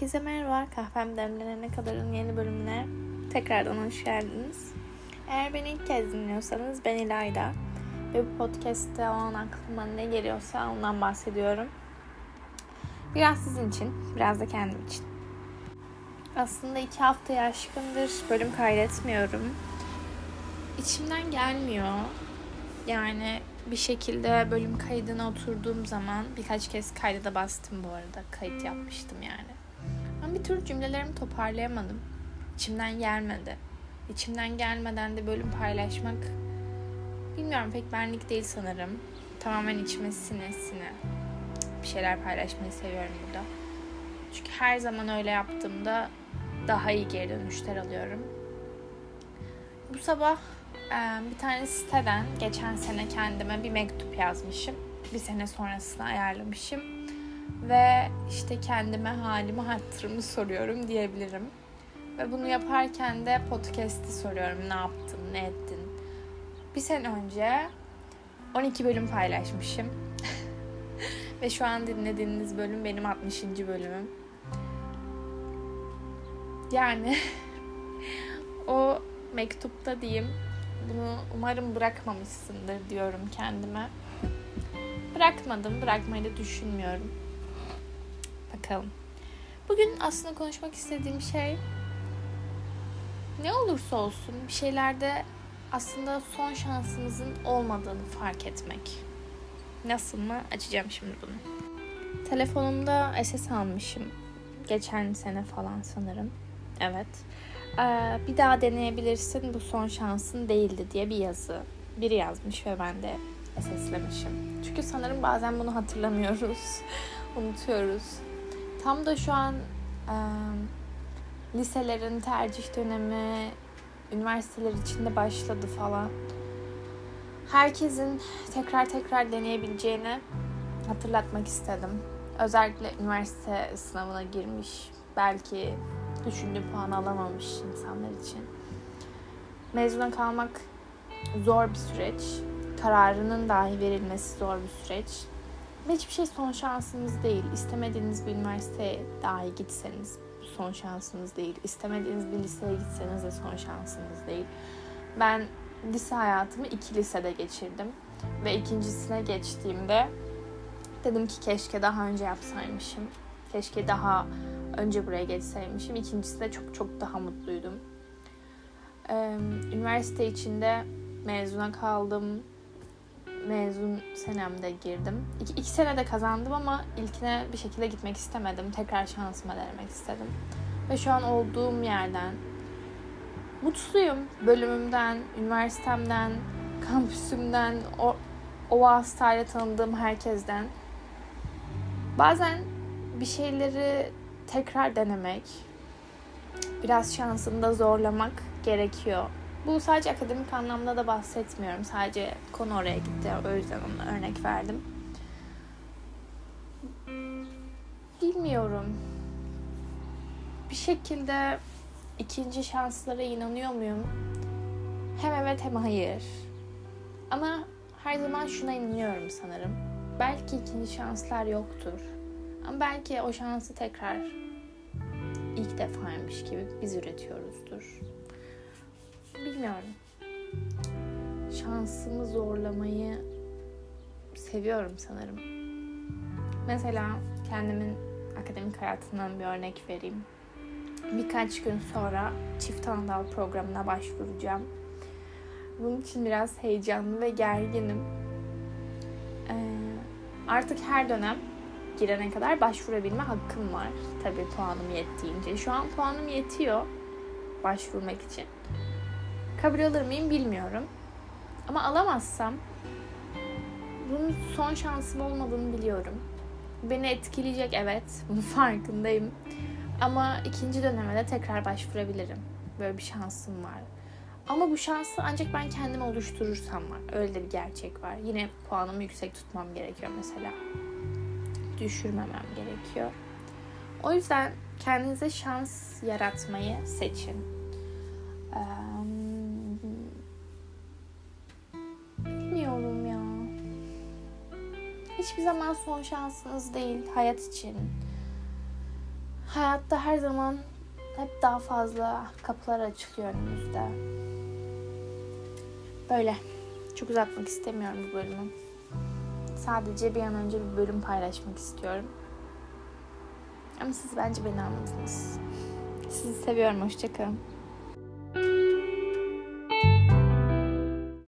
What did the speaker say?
Herkese merhaba. Kahvem demlenene kadarın yeni bölümüne tekrardan hoş geldiniz. Eğer beni ilk kez dinliyorsanız ben İlayda ve bu podcast'te o an aklıma ne geliyorsa ondan bahsediyorum. Biraz sizin için, biraz da kendim için. Aslında iki haftaya aşkındır bölüm kaydetmiyorum. İçimden gelmiyor. Yani bir şekilde bölüm kaydına oturduğum zaman birkaç kez kayda da bastım bu arada. Kayıt yapmıştım yani. Bir türlü cümlelerimi toparlayamadım. İçimden gelmedi. İçimden gelmeden de bölüm paylaşmak bilmiyorum pek benlik değil sanırım. Tamamen içime sine sine bir şeyler paylaşmayı seviyorum burada. Çünkü her zaman öyle yaptığımda daha iyi geri dönüşler alıyorum. Bu sabah bir tane siteden geçen sene kendime bir mektup yazmışım. Bir sene sonrasını ayarlamışım. Ve işte kendime halimi hatırımı soruyorum diyebilirim. Ve bunu yaparken de podcast'i soruyorum. Ne yaptın, ne ettin? Bir sene önce 12 bölüm paylaşmışım. Ve şu an dinlediğiniz bölüm benim 60. bölümüm. Yani o mektupta diyeyim bunu umarım bırakmamışsındır diyorum kendime. Bırakmadım, bırakmayı da düşünmüyorum. Bakalım. Bugün aslında konuşmak istediğim şey ne olursa olsun bir şeylerde aslında son şansımızın olmadığını fark etmek. Nasıl mı? Açacağım şimdi bunu. Telefonumda SS almışım. Geçen sene falan sanırım. Evet. Ee, bir daha deneyebilirsin bu son şansın değildi diye bir yazı. Biri yazmış ve ben de SS'lemişim. Çünkü sanırım bazen bunu hatırlamıyoruz. Unutuyoruz. Tam da şu an e, liselerin tercih dönemi, üniversiteler içinde başladı falan. Herkesin tekrar tekrar deneyebileceğini hatırlatmak istedim. Özellikle üniversite sınavına girmiş, belki düşündüğü puan alamamış insanlar için. Mezuna kalmak zor bir süreç. Kararının dahi verilmesi zor bir süreç. Hiçbir şey son şansınız değil. İstemediğiniz bir üniversiteye dahi gitseniz son şansınız değil. İstemediğiniz bir liseye gitseniz de son şansınız değil. Ben lise hayatımı iki lisede geçirdim. Ve ikincisine geçtiğimde dedim ki keşke daha önce yapsaymışım. Keşke daha önce buraya geçseymişim. İkincisi de çok çok daha mutluydum. Üniversite içinde mezuna kaldım. Mezun senemde girdim. İki, iki sene de kazandım ama ilkine bir şekilde gitmek istemedim. Tekrar şansıma denemek istedim. Ve şu an olduğum yerden mutluyum. Bölümümden, üniversitemden, kampüsümden, o, o vasıtayla tanıdığım herkesten. Bazen bir şeyleri tekrar denemek, biraz şansını da zorlamak gerekiyor. Bu sadece akademik anlamda da bahsetmiyorum. Sadece konu oraya gitti. O yüzden ona örnek verdim. Bilmiyorum. Bir şekilde ikinci şanslara inanıyor muyum? Hem evet hem hayır. Ama her zaman şuna inanıyorum sanırım. Belki ikinci şanslar yoktur. Ama belki o şansı tekrar ilk defaymış gibi biz üretiyoruzdur. Bilmiyorum. Şansımı zorlamayı seviyorum sanırım. Mesela kendimin akademik hayatından bir örnek vereyim. Birkaç gün sonra çift anadal programına başvuracağım. Bunun için biraz heyecanlı ve gerginim. Ee, artık her dönem girene kadar başvurabilme hakkım var. Tabii puanım yettiğince. Şu an puanım yetiyor başvurmak için. Kabul alır mıyım bilmiyorum. Ama alamazsam bunun son şansım olmadığını biliyorum. Beni etkileyecek evet. Bunun farkındayım. Ama ikinci döneme de tekrar başvurabilirim. Böyle bir şansım var. Ama bu şansı ancak ben kendim oluşturursam var. Öyle de bir gerçek var. Yine puanımı yüksek tutmam gerekiyor mesela düşürmemem gerekiyor. O yüzden kendinize şans yaratmayı seçin. bilmiyorum Hiçbir zaman son şansınız değil hayat için. Hayatta her zaman hep daha fazla kapılar açılıyor önümüzde. Böyle. Çok uzatmak istemiyorum bu bölümü. Sadece bir an önce bir bölüm paylaşmak istiyorum. Ama siz bence beni anladınız. Sizi seviyorum. Hoşçakalın.